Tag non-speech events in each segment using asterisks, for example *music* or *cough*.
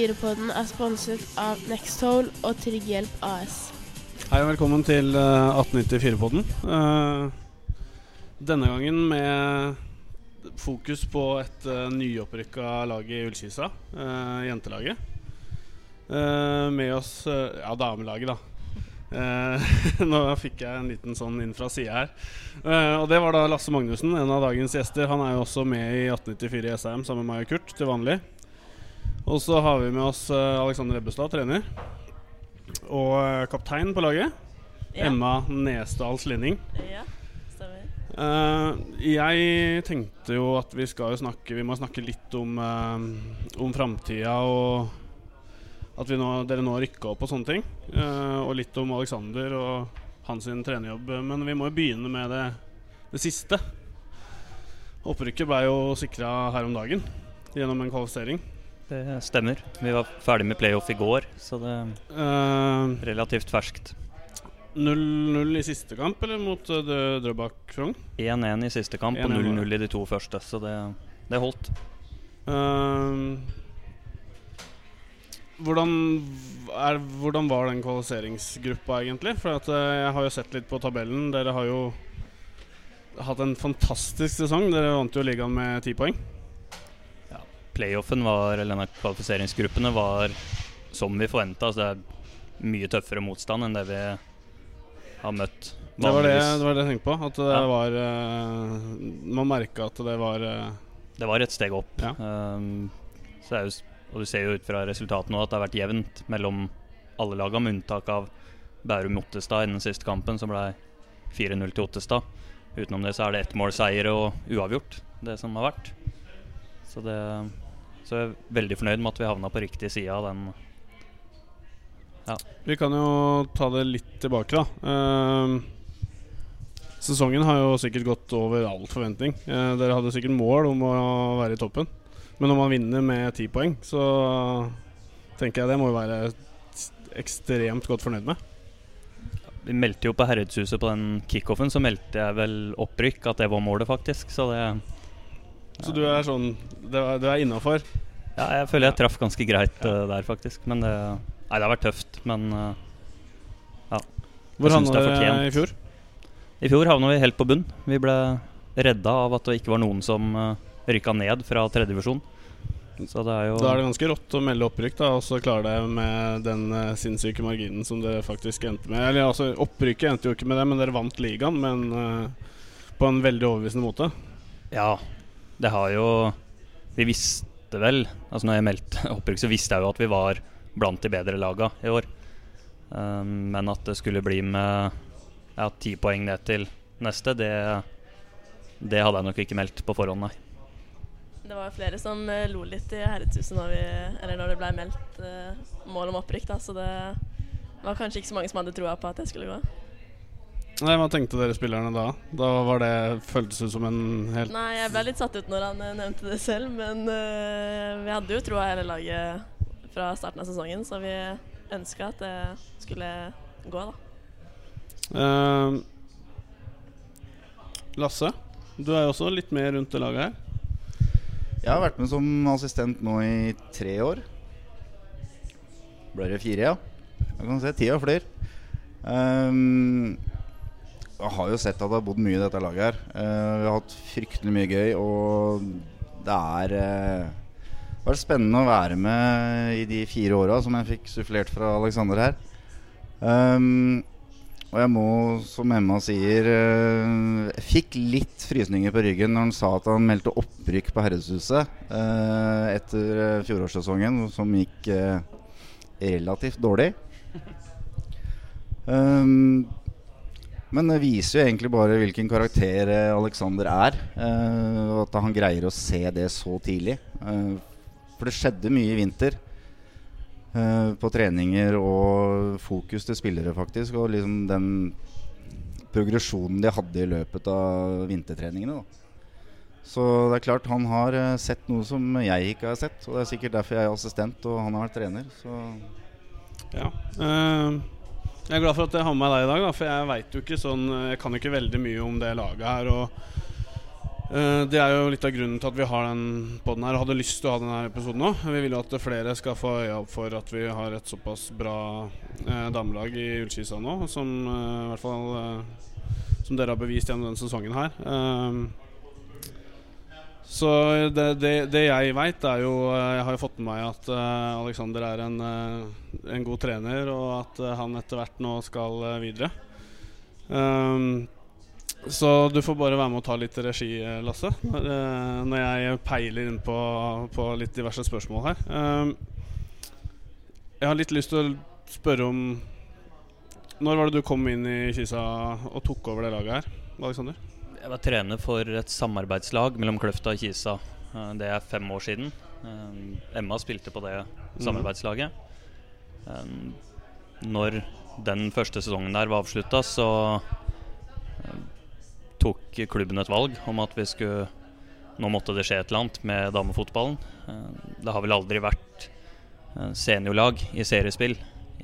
1894-podden er sponset av Nextol og Trygghjelp AS. Hei og velkommen til eh, 1894-podden. Eh, denne gangen med fokus på et uh, nyopprykka lag i Ullkisa, eh, jentelaget. Eh, med oss eh, ja, damelaget, da. Eh, *laughs* nå fikk jeg en liten sånn inn fra sida her. Eh, og det var da Lasse Magnussen, en av dagens gjester. Han er jo også med i 1894 i SM sammen med meg og Kurt til vanlig. Og så har vi med oss eh, Alexander Ebbestad, trener. Og eh, kaptein på laget. Ja. Emma Nesdal Slinning. Ja, stemmer. Eh, jeg tenkte jo at vi skal jo snakke Vi må snakke litt om, uh, om framtida og at vi nå, dere nå rykker rykka opp og sånne ting. Og litt om Alexander og hans trenerjobb. Men vi må jo begynne med det, det siste. Opprykket ble jo sikra her om dagen gjennom en kvalifisering. Det stemmer. Vi var ferdig med playoff i går, så det er Eh, relativt ferskt. 0-0 i siste kamp, eller mot uh, Drøbak Frogn? 1-1 i siste kamp og 1-1 var det. 0-0 i de to første, så det, det holdt. Uh, hvordan, er, hvordan var den kvalifiseringsgruppa egentlig? For at, eh, jeg har jo sett litt på tabellen. Dere har jo hatt en fantastisk sesong. Dere vant jo ligaen med ti poeng. Playoffen var, eller denne kvalifiseringsgruppene var som vi forventa. Altså det er mye tøffere motstand enn det vi har møtt Det var det, det var det jeg tenkte på. At det Ja. var uh, Man merka at det var uh, Det var et steg opp. Ja. Um, jo, og du ser jo ut fra resultatene nå at det har vært jevnt mellom alle lagene, med unntak av Bærum-Ottestad i den siste kampen, som ble 4-0 til Ottestad. Utenom det så er det ettmålseier og uavgjort, det som har vært. Så, det, så jeg er veldig fornøyd med at vi havna på riktig side av den. Vi kan jo ta det litt tilbake, da. Uh, sesongen har jo sikkert gått over all forventning. Uh, dere hadde sikkert mål om å være i toppen. Men når man vinner med ti poeng, så tenker jeg det må jo være ekstremt godt fornøyd med. Vi meldte jo på Herredshuset på den kickoffen, så meldte jeg vel opprykk, at det var målet, faktisk. Så det Så du er sånn Du er, er innafor. Ja, jeg føler jeg traff ganske greit eh, der, faktisk. Men det Nei, det har vært tøft, men ja Hvor havna er dere i fjor? I fjor havna vi helt på bunn. Vi ble redda av at det ikke var noen som uh, rykka ned fra tredjevisjon. Så det er jo Da er det ganske rått å melde opprykk, da og så klare det med den uh, sinnssyke marginen som dere faktisk endte med. Eller altså, Opprykket endte jo ikke med det, men dere vant ligaen, men uh, på en veldig overbevisende måte. Ja, det har jo Vi visste vel Altså når jeg meldte *laughs* opprykk, så visste jeg jo at vi var blant de bedre laga i år. Um, men at det skulle bli med ja, ti poeng ned til neste, det, det hadde jeg nok ikke meldt på forhånd, nei. Det var flere som eh, lo litt i Herredshuset når, vi, når det ble meldt uh, mål om opprykk, da, så det var kanskje ikke så mange som hadde troa på at det skulle gå. Nei, Hva tenkte dere spillerne da? Da var det føltes ut som en helt Nei, jeg ble litt satt ut når han eh, nevnte det selv, men uh, vi hadde jo troa hele laget fra starten av sesongen, så vi ønska at det skulle gå, da. Uh, Lasse, du er jo også litt med rundt det laget her. Jeg har vært med som assistent nå i tre år. Ble det fire, ja? Jeg kan se tida flyr. Um, jeg har jo sett at det har bodd mye i dette laget her. Eh, vi har hatt fryktelig mye gøy, og det er eh, Det var spennende å være med i de fire åra som jeg fikk sufflert fra Alexander her. Um, og jeg må, som Emma sier, eh, jeg fikk litt frysninger på ryggen når han sa at han meldte opprykk på Herredshuset eh, etter fjorårssesongen, som gikk relativt dårlig. Um, men det viser jo egentlig bare hvilken karakter eh, Alexander er. eh, og at han greier å se det så tidlig. Eh, for det skjedde mye i vinter. på treninger og fokus til spillere, faktisk. Og liksom den progresjonen de hadde i løpet av vintertreningene. Da. Så det er klart han har sett noe som jeg ikke har sett. Og det er sikkert derfor jeg er assistent og han har vært trener. Så Ja. Eh, jeg er glad for at jeg har med deg i dag, da, for jeg veit jo ikke sånn Jeg kan ikke veldig mye om det laget her. Og uh, det er jo litt av grunnen til at vi har den podden her og hadde lyst til å ha denne episoden nå. Vi vil jo at flere skal få øya opp for at vi har et såpass bra uh, damelag i Ullskisa nå, som uh, i hvert fall Som dere har bevist gjennom denne sesongen her. Eh, så det, det, det jeg veit, er jo eh, Jeg har jo fått med meg at uh, Aleksander er en, uh, en god trener, og at uh, han etter hvert nå skal videre. Um, så du får bare være med og ta litt regi, Lasse, når, når jeg peiler inn på, på, litt diverse spørsmål her. Um, jeg har litt lyst til å spørre om Når var det du kom inn i Kisa og tok over det laget her, Aleksander? Jeg var trener for et samarbeidslag mellom Kløfta og Kisa. Eh, det er fem år siden. Eh, Emma spilte på det samarbeidslaget. Eh, når den første sesongen der var avslutta, så tok klubben et valg om at vi skulle Nå måtte det skje et eller annet med damefotballen. Det har vel aldri vært seniorlag i seriespill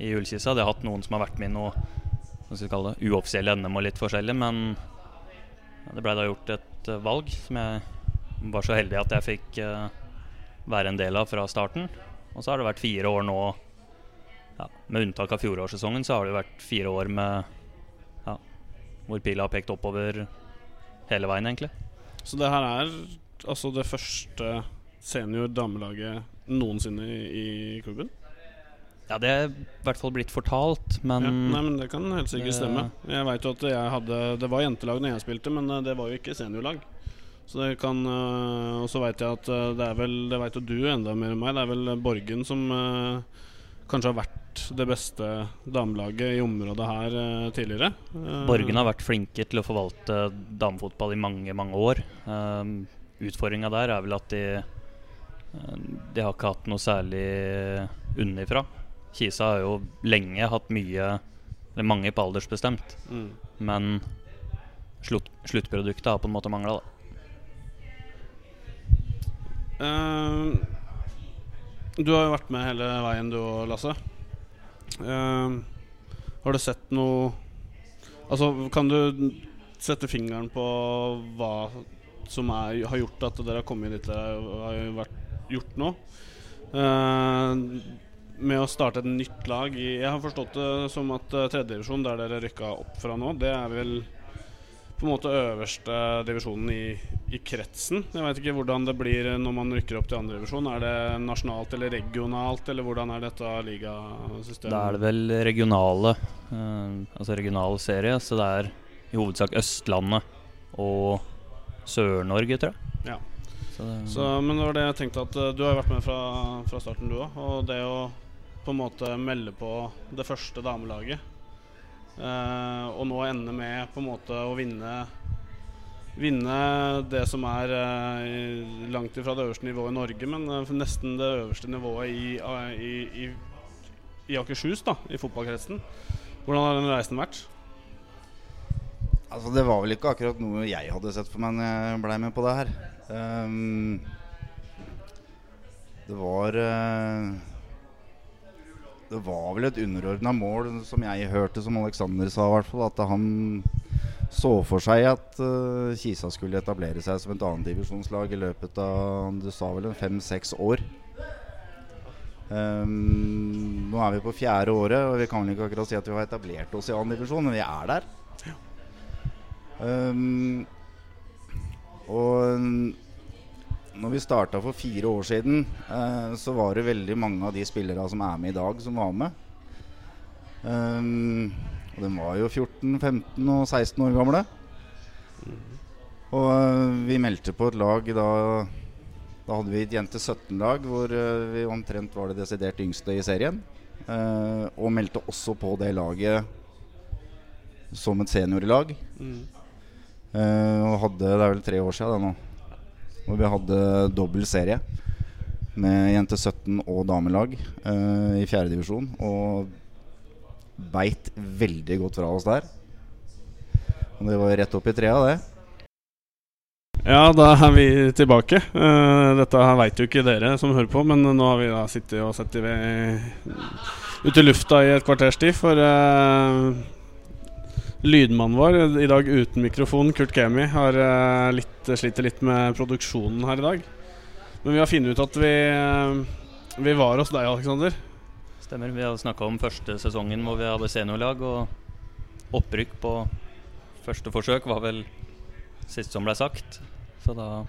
i Ullkisa. Det har hatt noen som har vært med i noe hva skal vi kalle det, uoffisielle NM og litt forskjellig, men det blei da gjort et uh, valg som jeg var så heldig at jeg fikk uh, være en del av fra starten. Og så har det vært fire år nå ja, Med unntak av fjorårssesongen så har det vært fire år med ja, hvor pila har pekt oppover hele veien, egentlig. Så det her er altså det første senior damelaget noensinne i klubben? Ja, det er i hvert fall blitt fortalt, men ja, Nei, men det kan helt sikkert stemme. Jeg vet jo at jeg hadde Det var jentelag når jeg spilte, men eh, det var jo ikke seniorlag. Så det kan uh, Og så veit jeg at uh, det er vel Det veit jo du enda mer enn meg. Det er vel Borgen som uh, kanskje har vært det beste damelaget i området her tidligere. Borgen har vært flinke til å forvalte damefotball i mange, mange år. Uh, Utfordringa der er vel at de De har ikke hatt noe særlig unnifra. Kisa har jo lenge hatt mye Eller mange på aldersbestemt. Mm. Men slutt, sluttproduktet har på en måte mangla, da. Uh, du har jo vært med hele veien, du og Lasse. Uh, har du sett noe Altså, kan du sette fingeren på hva som er, har gjort at dere har kommet dit dere har gjort nå? Uh, med å starte et nytt lag i Jeg har forstått det som at uh, tredjedivisjon, der dere rykka opp fra nå, det er vel på en måte øverste divisjonen i, i kretsen. Jeg veit ikke hvordan det blir når man rykker opp til andredivisjon. Er det nasjonalt eller regionalt, eller hvordan er dette ligasystemet? Da er det vel regionale, eh, altså regional serie. Så det er i hovedsak Østlandet og Sør-Norge, tror jeg. Ja. Så, men det var det jeg tenkte at uh, du har vært med fra, fra starten, du òg. Og det å på en måte melde på det første damelaget. Eh, og nå ende med på en måte å vinne Vinne det som er eh, langt ifra det øverste nivået i Norge, men uh, nesten det øverste nivået i, i, i, i Akershus, da, i fotballkretsen. Hvordan har den reisen vært? Altså Det var vel ikke akkurat noe jeg hadde sett for meg når jeg blei med på det her. Um, det var det var vel et underordna mål, som jeg hørte, som Aleksander sa, i hvert fall, at han så for seg at uh, Kisa skulle etablere seg som et annendivisjonslag i løpet av du sa vel fem-seks år. Um, nå er vi på fjerde året, og vi kan vel ikke akkurat si at vi har etablert oss i annendivisjon, men vi er der. Um, og når vi starta for fire år siden, eh, så var det veldig mange av de spillerne som er med i dag, som var med. Um, og de var jo 14, 15 og 16 år gamle. Og uh, vi meldte på et lag da Da hadde vi et jente 17-lag hvor uh, vi omtrent var det desidert yngste i serien. Uh, og meldte også på det laget som et seniorlag. Mm. og hadde Det er vel tre år siden det nå hvor vi hadde dobbel serie med jente 17 og damelag eh, i fjerdedivisjon. Og beit veldig godt fra oss der. Og det var rett opp i trea, det. Ja, da er vi tilbake. Uh, dette veit jo ikke dere som hører på, men nå har vi da sittet og sett ute i lufta i et kvarters tid. For uh, Lydmannen vår, i dag uten mikrofon, Kurt Kemi, har eh, litt, sliter litt med produksjonen her i dag. Men vi har funnet ut at vi, eh, vi var hos deg, Aleksander. Stemmer. Vi har snakka om første sesongen hvor vi hadde seniorlag, og opprykk på første forsøk var vel sist som ble sagt. Så da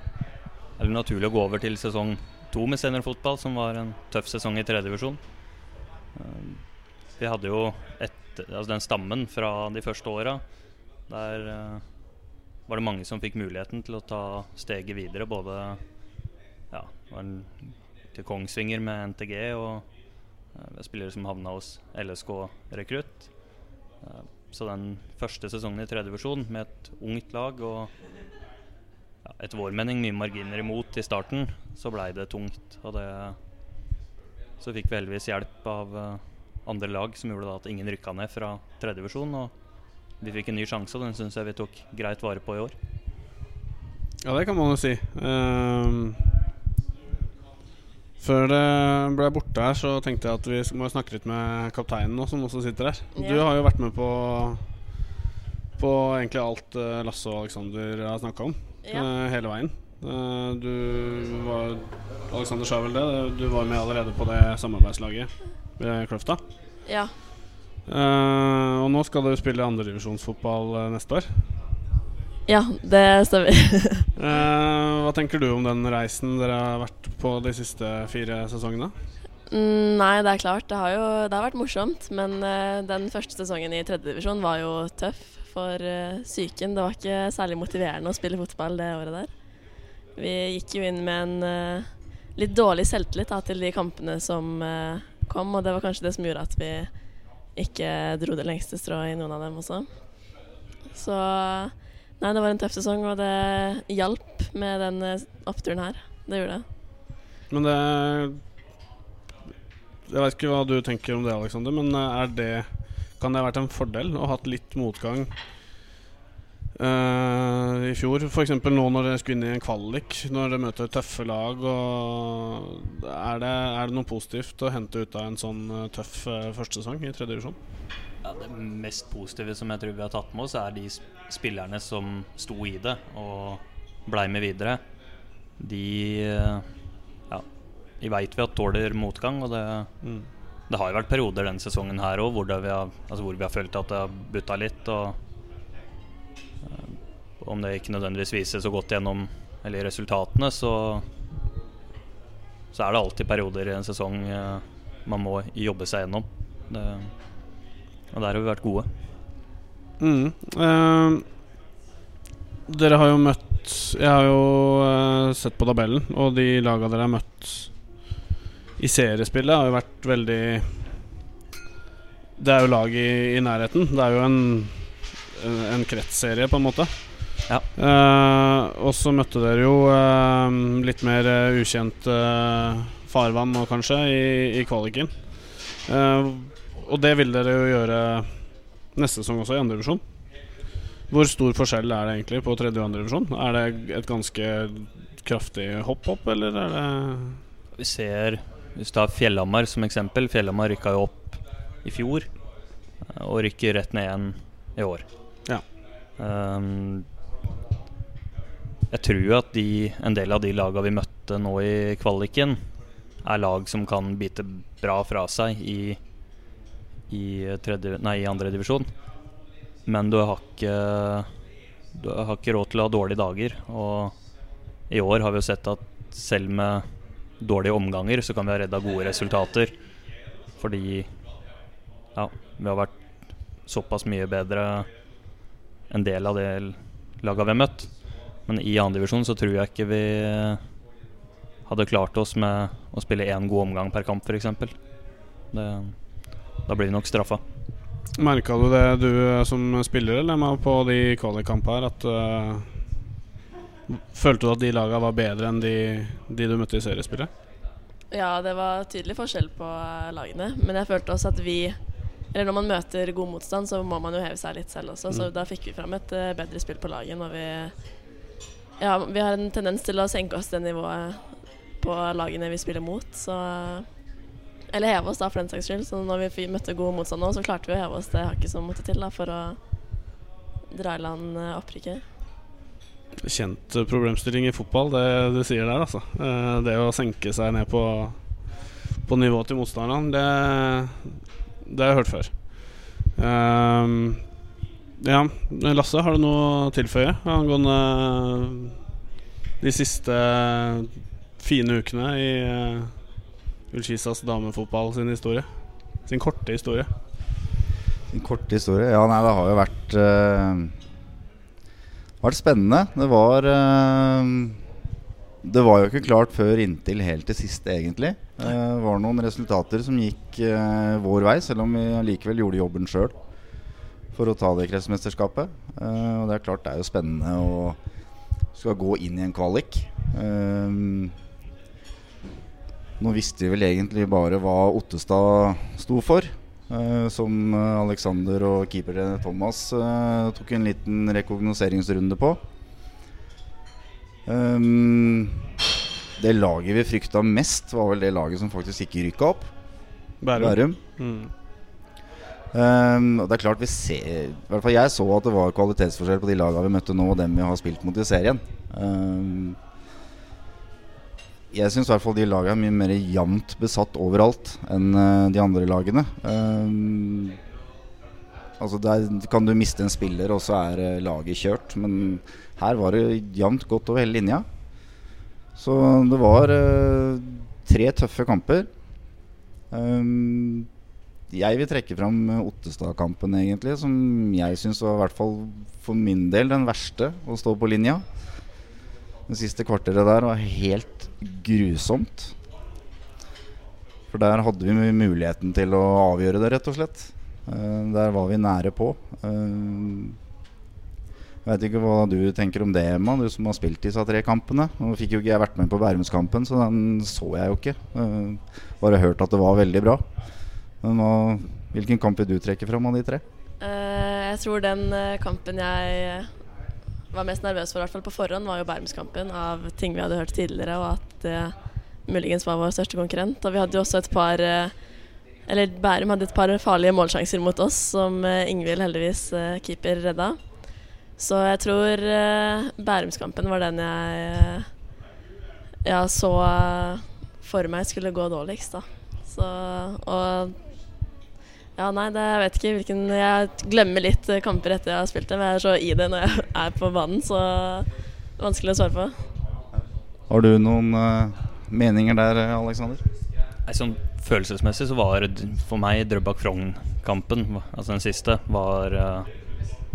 er det naturlig å gå over til sesong to med seniorfotball, som var en tøff sesong i tredje divisjon. Vi hadde jo et, altså den stammen fra de første åra. Der uh, var det mange som fikk muligheten til å ta steget videre. Både ja, til Kongsvinger med NTG og uh, spillere som havna hos LSK Rekrutt. Uh, så den første sesongen i tredje divisjon med et ungt lag og ja, etter vår mening mye marginer imot i starten, så blei det tungt. Og det, så fikk vi heldigvis hjelp av andre lag som gjorde at ingen rykka ned fra tredjevisjon. Og vi fikk en ny sjanse, og den syns jeg vi tok greit vare på i år. Ja, det kan man jo si. Um, før det ble borte her, så tenkte jeg at vi må snakke litt med kapteinen nå, som også sitter her. Ja. Du har jo vært med på, på egentlig alt uh, Lasse og Aleksander har snakka om ja. uh, hele veien. Uh, du var Aleksander sa vel det, du var med allerede på det samarbeidslaget ved Kløfta. Ja. Uh, og nå skal du spille andredivisjonsfotball uh, neste år. Ja, det stemmer. uh, *laughs* hva tenker du om den reisen dere har vært på de siste fire sesongene? Mm, nei, det er klart. Det har jo det har vært morsomt. Men uh, den første sesongen i tredjedivisjon var jo tøff for uh, psyken. Det var ikke særlig motiverende å spille fotball det året der. Vi gikk jo inn med en litt dårlig selvtillit da, til de kampene som kom, og det var kanskje det som gjorde at vi ikke dro det lengste strået i noen av dem også. Så nei, det var en tøff sesong, og det hjalp med den eh, oppturen her. Det gjorde det. Men det Jeg vet ikke hva du tenker om det, Aleksander, men eh, er det kan det ha vært en fordel å ha hatt litt motgang Uh, I fjor, f.eks. nå når dere skulle inn i en kvalik, når dere møter tøffe lag. Er det, er, det, noe positivt å hente ut av en sånn uh, tøff uh, førstesesong i tredje divisjon? Ja, det mest positive som jeg tror vi har tatt med oss, er de spillerne som sto i det og blei med videre. De ja, de veit vi at tåler motgang, og det, mm. det har jo vært perioder denne sesongen her òg hvor, altså hvor, vi har følt at det har butta litt. og om det ikke nødvendigvis viser så godt gjennom eller resultatene, så, så er det alltid perioder i en sesong eh, man må jobbe seg gjennom. Det, og der har vi vært gode. Mm. eh, dere har jo møtt Jeg har jo eh, sett på tabellen, og de laga dere har møtt i seriespillet, har jo vært veldig Det er jo lag i, i nærheten. Det er jo en, en, kretsserie, på en måte. Ja. Uh, og så møtte dere jo uh, litt mer uh, ukjent farvann nå, kanskje, i, i kvaliken. og det vil dere jo gjøre neste sesong også, i andredivisjon. Hvor stor forskjell er det egentlig på tredje og andredivisjon? Er det et ganske kraftig hopp opp, eller er det Vi ser Hvis du tar Fjellhamar som eksempel. Fjellhamar rykka jo opp i fjor, og rykker rett ned igjen i år. Ja. Um, jeg tror at de, en del av de lagene vi møtte nå i kvaliken, er lag som kan bite bra fra seg i, i, tredje, nei, i andre divisjon. Men du har, ikke, du har ikke råd til å ha dårlige dager. Og i år har vi jo sett at selv med dårlige omganger så kan vi ha redda gode resultater. Fordi ja, vi har vært såpass mye bedre en del av det laga vi har møtt. Men i andredivisjon så tror jeg ikke vi hadde klart oss med å spille én god omgang per kamp, f.eks. Da blir vi nok straffa. Merka du det du som spiller eller på de kvalikkampene her, at uh, Følte du at de lagene var bedre enn de, de, du møtte i seriespillet? Ja, det var tydelig forskjell på eh, lagene. Men jeg følte også at vi Eller når man møter god motstand, så må man jo heve seg litt selv også. Mm. Så da fikk vi fram et uh, bedre spill på laget når vi ja, vi har en tendens til å senke oss det nivået på lagene vi spiller mot. Så Eller heve oss, da, for den saks skyld. Så når vi møtte gode motstandere, så klarte vi å heve oss det hakket som måtte til da, for å dra i land eh, opprykket? Kjent eh, problemstilling i fotball, det du sier der, altså. Eh, det å senke seg ned på, på nivået til motstanderen, det, det har jeg hørt før. Ehm, ja, Lasse, har du noe å tilføye angående de siste fine ukene i uh, Ullkisas damefotball sin historie? Sin korte historie. Sin korte historie? Ja, nei, det har jo vært uh, vært spennende. Det var uh, Det var jo ikke klart før inntil helt til siste, egentlig. Uh, det var noen resultater som gikk vår vei, selv om vi likevel gjorde jobben sjøl for å ta det kretsmesterskapet. og det er klart det er jo spennende å skal gå inn i en kvalik. nå visste vi vel egentlig bare hva Ottestad sto for. Uh, som Alexander og keeper Thomas tok en liten rekognoseringsrunde på. Det laget vi frykta mest, var vel det laget som faktisk ikke rykka opp. Bærum. Bærum. Mm. Um, og det er klart vi ser I hvert fall jeg så at det var kvalitetsforskjell på de lagene vi møtte nå, og dem vi har spilt mot i serien. Um, jeg syns de lagene er mye mer jevnt besatt overalt enn uh, de andre lagene. Um, altså Der kan du miste en spiller, og så er uh, laget kjørt. Men her var det jevnt godt over hele linja. Så det var uh, tre tøffe kamper. Um, jeg vil trekke fram Ottestad-kampen, egentlig, som jeg syns var i hvert fall for min del den verste å stå på linja. Det siste kvarteret der var helt grusomt. For der hadde vi muligheten til å avgjøre det, rett og slett. Uh, der var vi nære på. Uh, jeg vet ikke hva du tenker om det, Emma, du som har spilt disse tre kampene. Nå fikk jo ikke jeg vært med på Bærumskampen, så den så jeg jo ikke. Bare hørt at det var veldig bra. Men nå, hvilken kamp vil du trekke fram av de tre? jeg tror den kampen jeg var mest nervøs for, i hvert fall på forhånd, var jo Bærumskampen. Av ting vi hadde hørt tidligere, og at det muligens var vår største konkurrent. Og vi hadde jo også et par eh, Eller Bærum hadde et par farlige målsjanser mot oss, som eh, Ingvild heldigvis eh, keeper redda. Så jeg tror Bærumskampen var den jeg, ja, så for meg skulle gå dårligst, da. Så, og ja, nei, det, jeg vet ikke hvilken Jeg glemmer litt kamper etter jeg har spilt dem. Jeg er så i det når jeg er på banen, så det er vanskelig å svare på. Har du noen uh, meninger der, Aleksander? Sånn følelsesmessig så var for meg Drøbak-Frogn-kampen, altså den siste, var uh,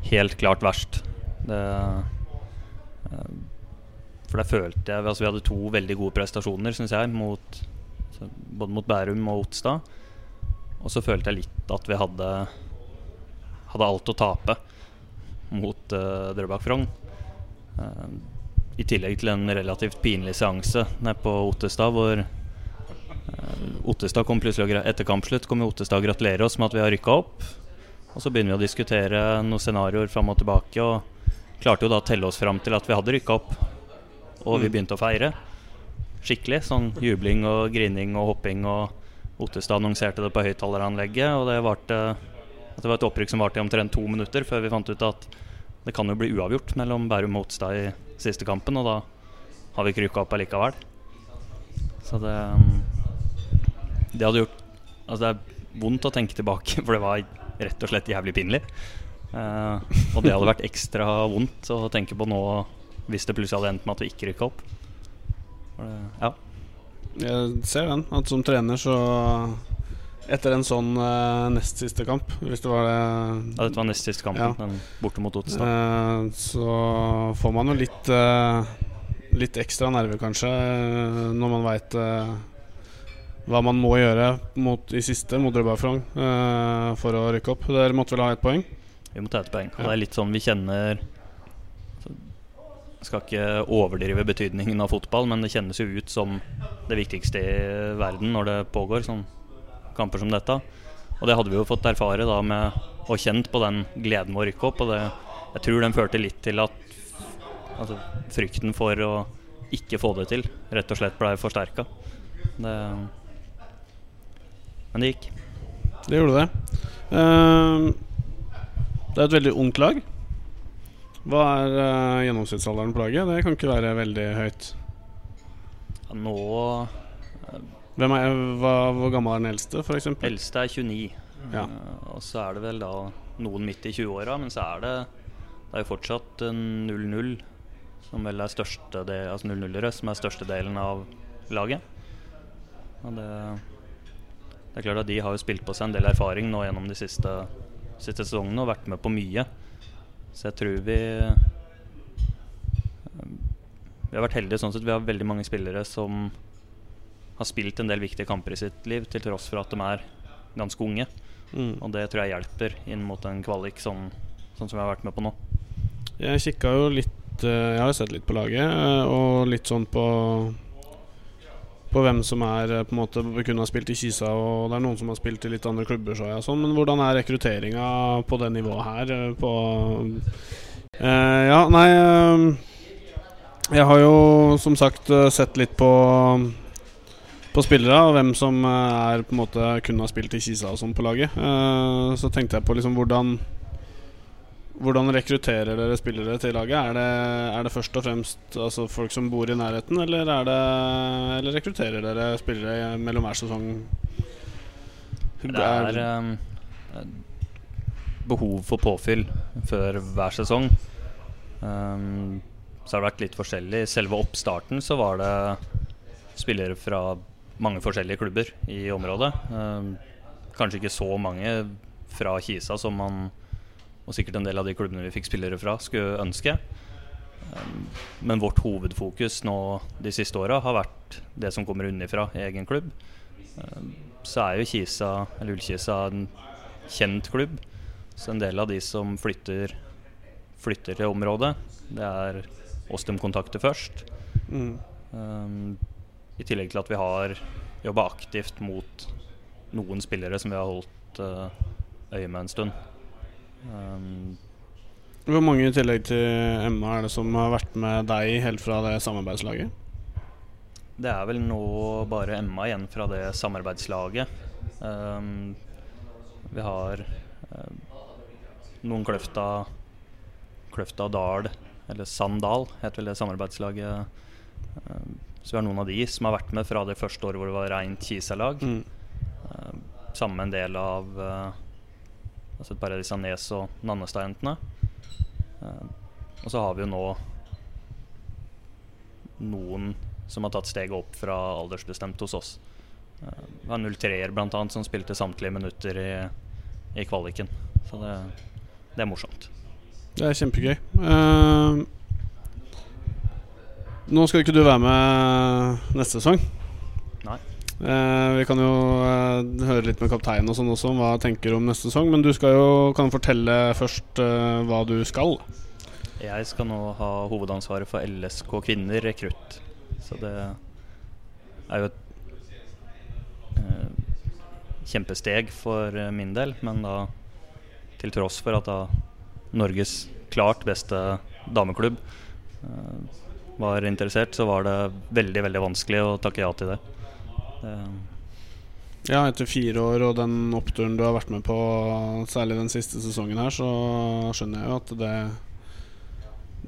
helt klart verst. Det, uh, for der følte jeg Altså vi hadde to veldig gode prestasjoner, syns jeg, mot, både mot Bærum og Otstad. Og så følte jeg litt at vi hadde, hadde alt å tape mot uh, Drøbak Frogn. Uh, I tillegg til en relativt pinlig seanse nede på Ottestad, hvor uh, Ottestad kom plutselig Etter kampslutt kom Ottestad og gratulerer oss med at vi har rykka opp. Og så begynner vi å diskutere noen scenarioer fram og tilbake, og klarte jo da å telle oss fram til at vi hadde rykka opp. Og vi mm. begynte å feire skikkelig. Sånn jubling og grining og hopping og Ottestad annonserte det på høyttaleranlegget. Og det, varte, det var et opprykk som varte i omtrent to minutter før vi fant ut at det kan jo bli uavgjort mellom Bærum og Ottestad i siste kampen, og da har vi ikke rykka opp allikevel. Så det Det hadde gjort Altså, det er vondt å tenke tilbake, for det var rett og slett jævlig pinlig. Uh, og det hadde vært ekstra vondt å tenke på nå hvis det plutselig hadde endt med at vi ikke rykka opp. Det, ja jeg ser den. At som trener så Etter en sånn uh, nest siste kamp, hvis det var det Ja, dette var nest siste kampen, ja. borte mot Ottestad. Uh, så får man jo litt uh, Litt ekstra nerver, kanskje, når man veit hva man må gjøre mot, i siste mot Rødberg for å rykke opp. Dere måtte vel ha ett poeng? Vi må ta ett poeng. Og det er litt sånn vi kjenner skal ikke overdrive betydningen av fotball, men det kjennes jo ut som det viktigste i verden når det pågår sånn kamper som dette. Og det hadde vi jo fått erfare da med og kjent på den gleden med å rykke opp. Og det, jeg tror den førte litt til at altså, frykten for å ikke få det til rett og slett blei forsterka. Men det gikk. Det gjorde det. Uh, det er et veldig ungt lag. Hva er uh, gjennomsnittsalderen på laget? Det kan ikke være veldig høyt. Ja, nå Hvem er, hva, Hvor gammel er den eldste, f.eks.? Eldste er 29. Ja. Uh, og så er det vel da noen midt i 20-åra, men så er det Det er jo fortsatt 0-0 som vel er største del, altså 0-0-ere, som er største delen av laget. Og det, det er klart at De har jo spilt på seg en del erfaring nå gjennom de siste, siste sesongene og vært med på mye. Så jeg tror vi Vi har vært heldige sånn sett. Vi har veldig mange spillere som har spilt en del viktige kamper i sitt liv, til tross for at de er ganske unge. Mm. Og det tror jeg hjelper inn mot en kvalik sånn, sånn som vi har vært med på nå. Jeg kikka jo litt Jeg har sett litt på laget, eh, og litt sånn på På hvem som er eh, på en måte kunne ha spilt i Kisa, og det er noen som har spilt i litt andre klubber. Så jeg, sånn. Men hvordan er rekrutteringa på det nivået her? eh, På eh, Ja, nei eh, Jeg har jo som sagt sett litt på på spillere og hvem som er på en måte kunne ha spilt i Kisa og sånn på laget. Eh, så tenkte jeg på liksom hvordan hvordan rekrutterer dere spillere til laget? Er det, er det først og fremst altså folk som bor i nærheten, eller, er det, eller rekrutterer dere spillere mellom hver sesong? Det er um, behov for påfyll før hver sesong. Um, så har det vært litt forskjellig. I selve oppstarten så var det spillere fra mange forskjellige klubber i området. Um, kanskje ikke så mange fra Kisa som man og sikkert en del av de klubbene vi fikk spillere fra, skulle ønske. Um, men vårt hovedfokus nå de siste åra har vært det som kommer unnifra i egen klubb. Um, så er jo Kisa, eller Ullkisa en kjent klubb. Så en del av de som flytter, flytter til området, det er oss de kontakter først. Mm. Um, I tillegg til at vi har jobba aktivt mot noen spillere som vi har holdt uh, øye med en stund. Um, Hvor mange i tillegg til Emma er det som har vært med deg helt fra det samarbeidslaget? det er vel nå bare Emma igjen fra det samarbeidslaget. Um, vi har um, noen Kløfta Kløfta Dal, eller Sandal, heter vel det samarbeidslaget. Um, så vi har noen av de som har vært med fra det første året hvor det var rent Kisa-lag. Mm. Sammen med en del av uh, altså et par av disse Nes- og Nannestad-jentene. Uh, og så har vi jo nå noen som har tatt steget opp fra aldersbestemt hos oss. Det vi har 03-er bl.a. som spilte samtlige minutter i, i kvaliken. Så det, det er morsomt. Det er kjempegøy. Uh, nå skal ikke du være med neste sesong. Nei. Eh, vi kan jo eh, høre litt med kapteinen og sånn også om hva han tenker om neste sesong. Men du skal jo, kan fortelle først eh, hva du skal. Jeg skal nå ha hovedansvaret for LSK kvinner rekrutt. Så det er jo et eh, kjempesteg for min del. Men da til tross for at da Norges klart beste dameklubb eh, var interessert, så var det veldig, veldig vanskelig å takke ja til det. Ja, etter fire år og den oppturen du har vært med på, særlig den siste sesongen her, så skjønner jeg jo at det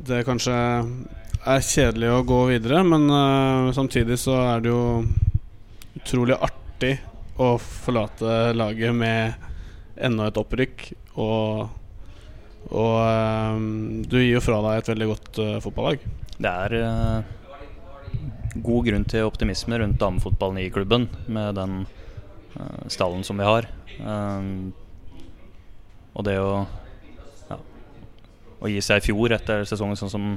Det kanskje er kjedelig å gå videre, men uh, samtidig så er det jo utrolig artig å forlate laget med enda et opprykk, og, og uh, du gir jo fra deg et veldig godt uh, fotballag. Det er god grunn til optimisme rundt damefotballen i klubben med den uh, stallen som vi har. Um, og det å, ja, å gi seg i fjor etter sesongen sånn som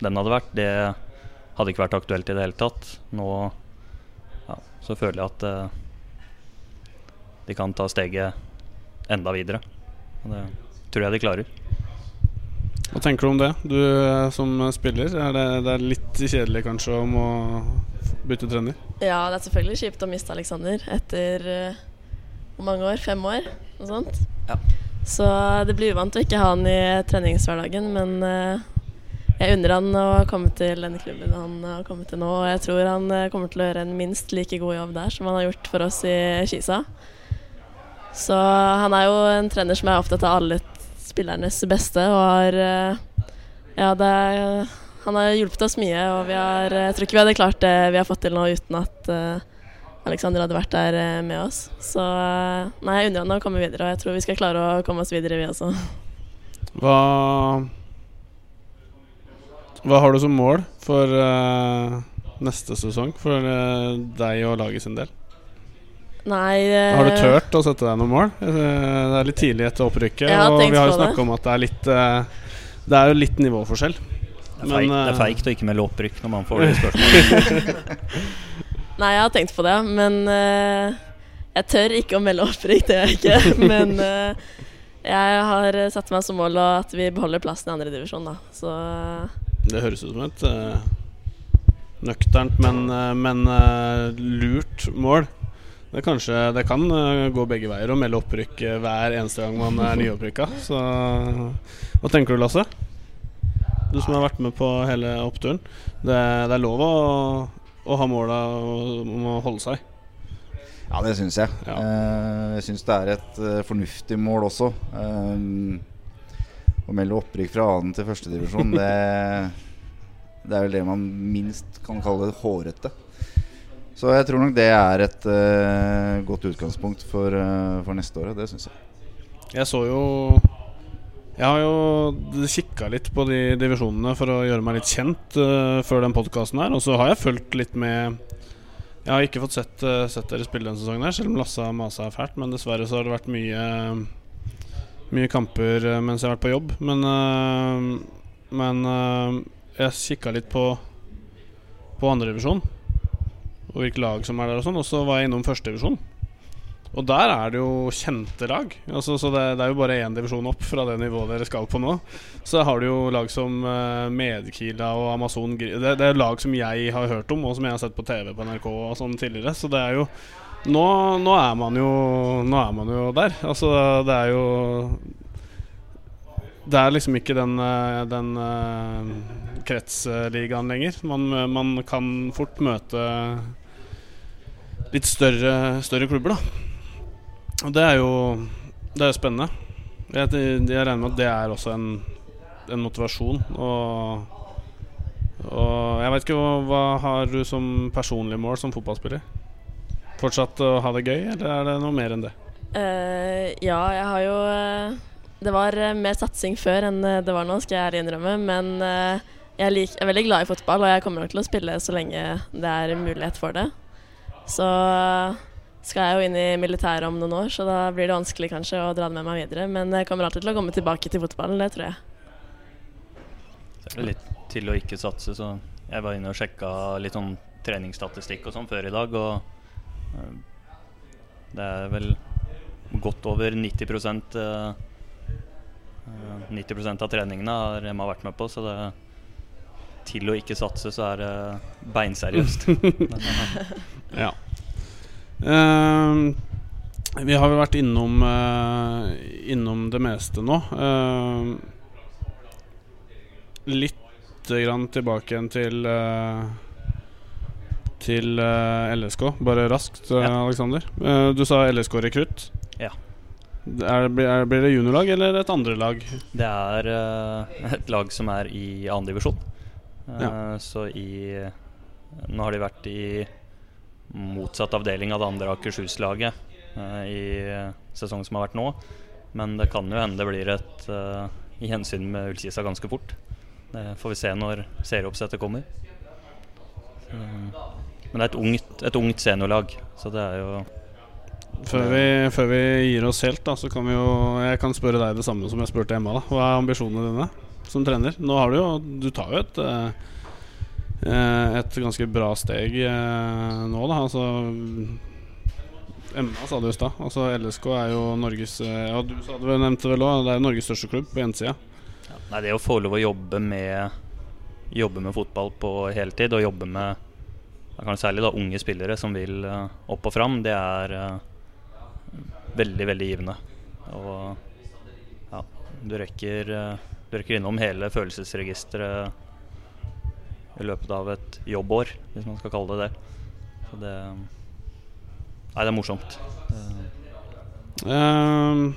den hadde vært, det hadde ikke vært aktuelt i det hele tatt. Nå ja, så føler jeg at uh, de kan ta steget enda videre. Og det tror jeg de klarer. Hva tenker du om det, du eh, som spiller? Er det, det er litt kjedelig kanskje om å bytte trener? Ja, det er selvfølgelig kjipt å miste Aleksander etter eh, hvor mange år? Fem år? Noe sånt. Ja. Så det blir uvant å ikke ha han i treningshverdagen, men eh, jeg unner han å komme til denne klubben han har kommet til nå, og jeg tror han eh, kommer til å gjøre en minst like god jobb der som han har gjort for oss i Kisa. Så han er jo en trener som er opptatt av alle spillernes beste, og har, eh, Ja, det han har hjulpet oss mye, og vi har, jeg tror ikke vi hadde klart det vi har fått til nå uten at uh, Alexander hadde vært der uh, med oss. Så uh, nei, jeg unner han å komme videre, og jeg tror vi skal klare å komme oss videre, vi også. Hva Hva har du som mål for neste sesong for deg og laget sin del? Nei Har du turt å sette deg noen mål? Det er litt tidlig etter opprykket, og vi har jo snakka om at det er litt Det er jo litt nivåforskjell. Det er, feigt, det er feigt å ikke melde opprykk når man får det spørsmålet. *laughs* Nei, jeg har tenkt på det, men uh, jeg tør ikke å melde opprykk. Det gjør jeg ikke. *laughs* Men uh, jeg har satt meg som mål at vi beholder plassen i andredivisjon, da. Så Det høres ut som et uh, nøkternt, men, men lurt mål. Det, kanskje, det kan gå begge veier å melde opprykk hver eneste gang man er nyopprykka. Så hva tenker du, Lasse? Du som har vært med på hele oppturen. Det, det er lov å, å ha måla om å holde seg. Ja, det syns jeg. Ja. Uh, jeg syns det er et fornuftig mål også. Å melde opprykk fra annen til førstedivisjon, det, det er vel det man minst kan kalle hårete. Så jeg tror nok det er et uh, godt utgangspunkt for, for neste år. Det syns jeg. Jeg så jo jeg har jo kikka litt på de divisjonene for å gjøre meg litt kjent uh, før den podkasten her. Og så har jeg fulgt litt med Jeg har ikke fått sett, uh, sett dere spille denne sesongen, her selv om Lasse har masa fælt. Men dessverre så har det vært mye Mye kamper uh, mens jeg har vært på jobb. Men, men jeg kikka litt på På andredivisjon og hvilke lag som er der og sånn. Og så var jeg innom førstedivisjon. Og der er det jo kjente lag. Altså, så det, det, er jo bare én divisjon opp fra det nivået dere skal på nå. Så har du jo lag som uh, Medkila og Amazon det, det, er lag som jeg har hørt om, og som jeg har sett på TV på NRK og sånn tidligere. Så det er jo nå, nå, er man jo Nå er man jo der. Altså, det er jo Det er liksom ikke den, eh, den uh, kretsligaen lenger. Man, man kan fort møte litt større, større klubber, da. Og det er jo Det er spennende. Jeg, jeg, regner med at det er også en, en motivasjon. Og, og jeg vet ikke hva, hva har du som personlig mål som fotballspiller? Fortsatt å ha det gøy, eller er det noe mer enn det? Uh, ja, jeg har jo uh, Det var uh, mer satsing før enn det var nå, skal jeg innrømme. Men jeg, lik, jeg, er veldig glad i fotball, og jeg kommer nok til å spille så lenge det er mulighet for det. Så skal jeg jo inn i militæret om noen år, så da blir det vanskelig kanskje å dra det med meg videre. Men jeg kommer alltid til å komme tilbake til fotballen, det tror jeg. Så er det litt til å ikke satse, så jeg var inne og sjekka litt sånn treningsstatistikk og sånn før i dag, og uh, det er vel godt over 90 uh, 90 av treningene har Emma vært med på, så det til å ikke satse, så er det beinseriøst. *laughs* ja. Uh, vi har vel vært innom, uh, innom det meste nå. Uh, litt grann tilbake igjen til Til LSK. Bare raskt, ja. Alexander. du sa LSK rekrutt. Ja. Er, er, blir det juniorlag eller et andre lag? Det er et lag som er i annendivisjon. Ja. Så i Nå har de vært i motsatt avdeling av det andre Akershus-laget uh, i sesongen som har vært nå. Men det kan jo hende det blir et uh, gjensyn med Ullkisa ganske fort. Det får vi se når serieoppsettet kommer. Så, men det er et ungt, et ungt seniorlag, så det er jo før vi, før vi, gir oss helt, da, så kan vi jo Jeg kan spørre deg det samme som jeg spurte Emma. da Hva er ambisjonene dine som trener? Nå har du jo Du tar jo et uh, Eh, et ganske bra steg eh, nå, da. Altså Emma sa det i stad. Altså, LSK er jo Norges eh, Ja, du sa det, nevnte vel òg, det er Norges største klubb på jentesida. Ja, nei, det å få lov å jobbe med Jobbe med fotball på heltid, og jobbe med særlig da unge spillere som vil opp og fram, det er uh, veldig, veldig givende. Og ja, du rekker, uh, du innom hele følelsesregisteret i løpet av et jobbår, hvis man skal kalle det det. Så det Nei, det er morsomt. Uh,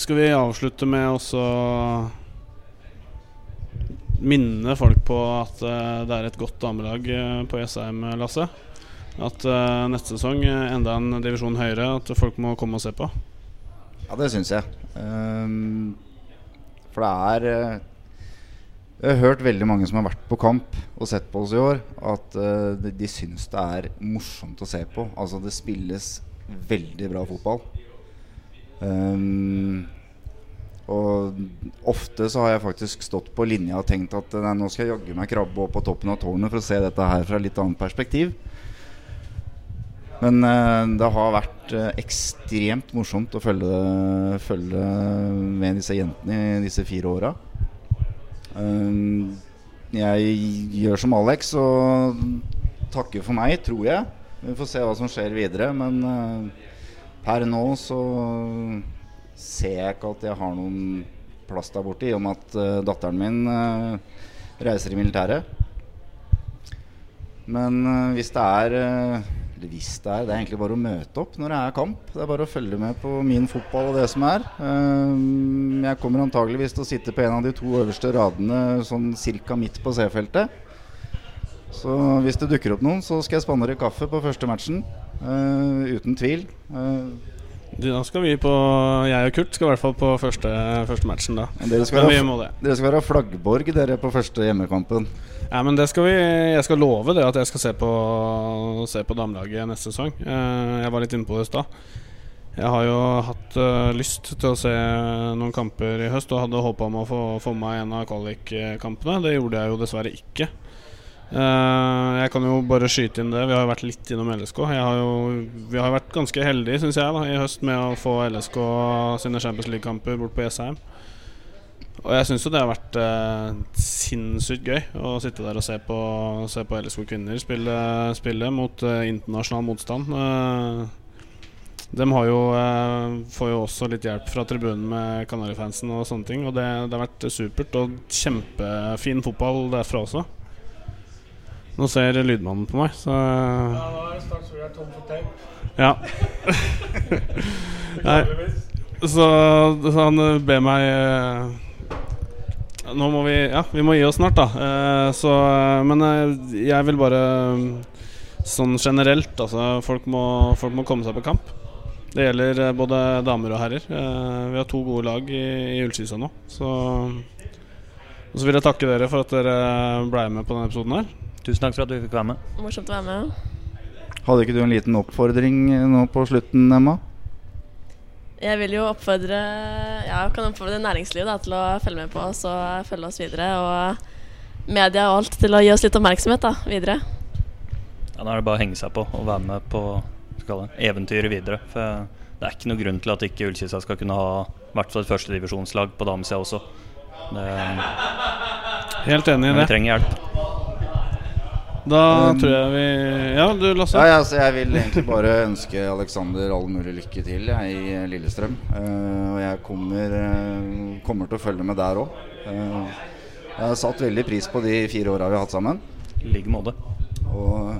skal vi avslutte med å minne folk på at uh, det er et godt damelag eh, på Jessheim, Lasse. At uh, neste sesong enda en divisjon høyere, at folk må komme og se på. Ja, det syns jeg. Ehm, for det er eh, Jeg har hørt veldig mange som har vært på kamp og sett på oss i år, at eh, de, de syns det er morsomt å se på. Altså, det spilles veldig bra fotball. Um, og ofte så har jeg faktisk stått på linja og tenkt at nei, nå skal jeg jaggu meg krabbe opp på toppen av tårnet for å se dette her fra litt annet perspektiv. Men eh, det har vært eh, ekstremt morsomt å følge, følge med disse jentene i disse fire åra. Um, jeg gjør som Alex og takker for meg, tror jeg. Vi får se hva som skjer videre. Men eh, per nå så ser jeg ikke at jeg har noen plass der borte, i og med at eh, datteren min eh, reiser i militæret. Men eh, hvis det er eh, Eller hvis det er Det er egentlig bare å møte opp når det er kamp. Det er bare å følge med på min fotball og det som er. Eh, jeg kommer antageligvis til å sitte på en av de to øverste radene sånn cirka midt på C-feltet. Så hvis det dukker opp noen, så skal jeg spandere kaffe på første matchen. eh, uten tvil. Da skal vi på Jeg og Kurt skal i hvert fall på første, første matchen, da. dere, skal være, det. dere skal være flaggborg dere på første hjemmekampen. Ja, men det skal vi Jeg skal love det at jeg skal se på, se på damelaget neste sesong. Eh, jeg var litt inne på det i stad. Jeg har jo hatt eh, lyst til å se noen kamper i høst og hadde håpa om å få, få med meg en av kvalikkampene. Det gjorde jeg jo dessverre ikke. Eh, jeg kan jo bare skyte inn det. Vi har jo vært litt innom LSK. Har jo, vi har vært ganske heldige, syns jeg, da, i høst med å få LSK sine Champions League-kamper bort på Jessheim. Og jeg syns jo det har vært eh, sinnssykt gøy å sitte der og se på, se på LSK kvinner spille, spille mot eh, internasjonal motstand. De har jo, får jo også litt hjelp fra tribunen med Kanarifansen og sånne ting. Og det, det har vært supert og kjempefin fotball derfra også. Nå ser lydmannen på meg, så Ja. Nei, så, så han eh, ber meg eh, Nå må vi Ja, vi må gi oss snart, da. Eh, så Men jeg vil bare Sånn generelt, altså folk må, folk må komme seg på kamp. Det gjelder både damer og herrer. Vi har to gode lag i, i Ullskisa nå. Så Og så vil jeg takke dere for at dere ble med på denne episoden her. Tusen takk for at du fikk være med. Morsomt å være med. Hadde ikke du en liten oppfordring eh, nå på slutten, Emma? Jeg vil jo oppfordre Ja, jeg kan oppfordre næringslivet da, til å følge med på oss og følge oss videre. Og media og alt til å gi oss litt oppmerksomhet da, videre. Ja, Nå er det bare å henge seg på og være med på skal det, eventyret videre. For det er ikke noe grunn til at ikke Ullkisa skal kunne ha i hvert fall et førstedivisjonslag på damesida også. Det, Helt enig i det. vi trenger hjelp. Da Um, tror jeg vi Ja, du Lasse? Ja, ja, jeg vil egentlig bare ønske Alexander all mulig lykke til jeg, i Lillestrøm. Uh, og jeg kommer, uh, kommer til å følge med der òg. jeg har satt veldig pris på de fire åra vi har hatt sammen. I like måte. Og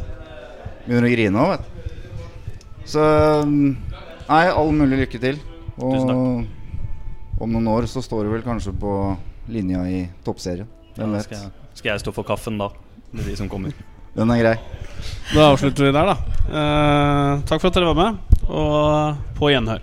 begynner å grine òg, vet du. Så Nei, all mulig lykke til. Og om noen år så står du vel kanskje på linja i toppserien. Hvem ja, vet. skal, jeg- skal jeg stå for kaffen da? Med de som kommer. Den er grei. Da avslutter vi der, da. Eh, takk for at dere var med, og på gjenhør.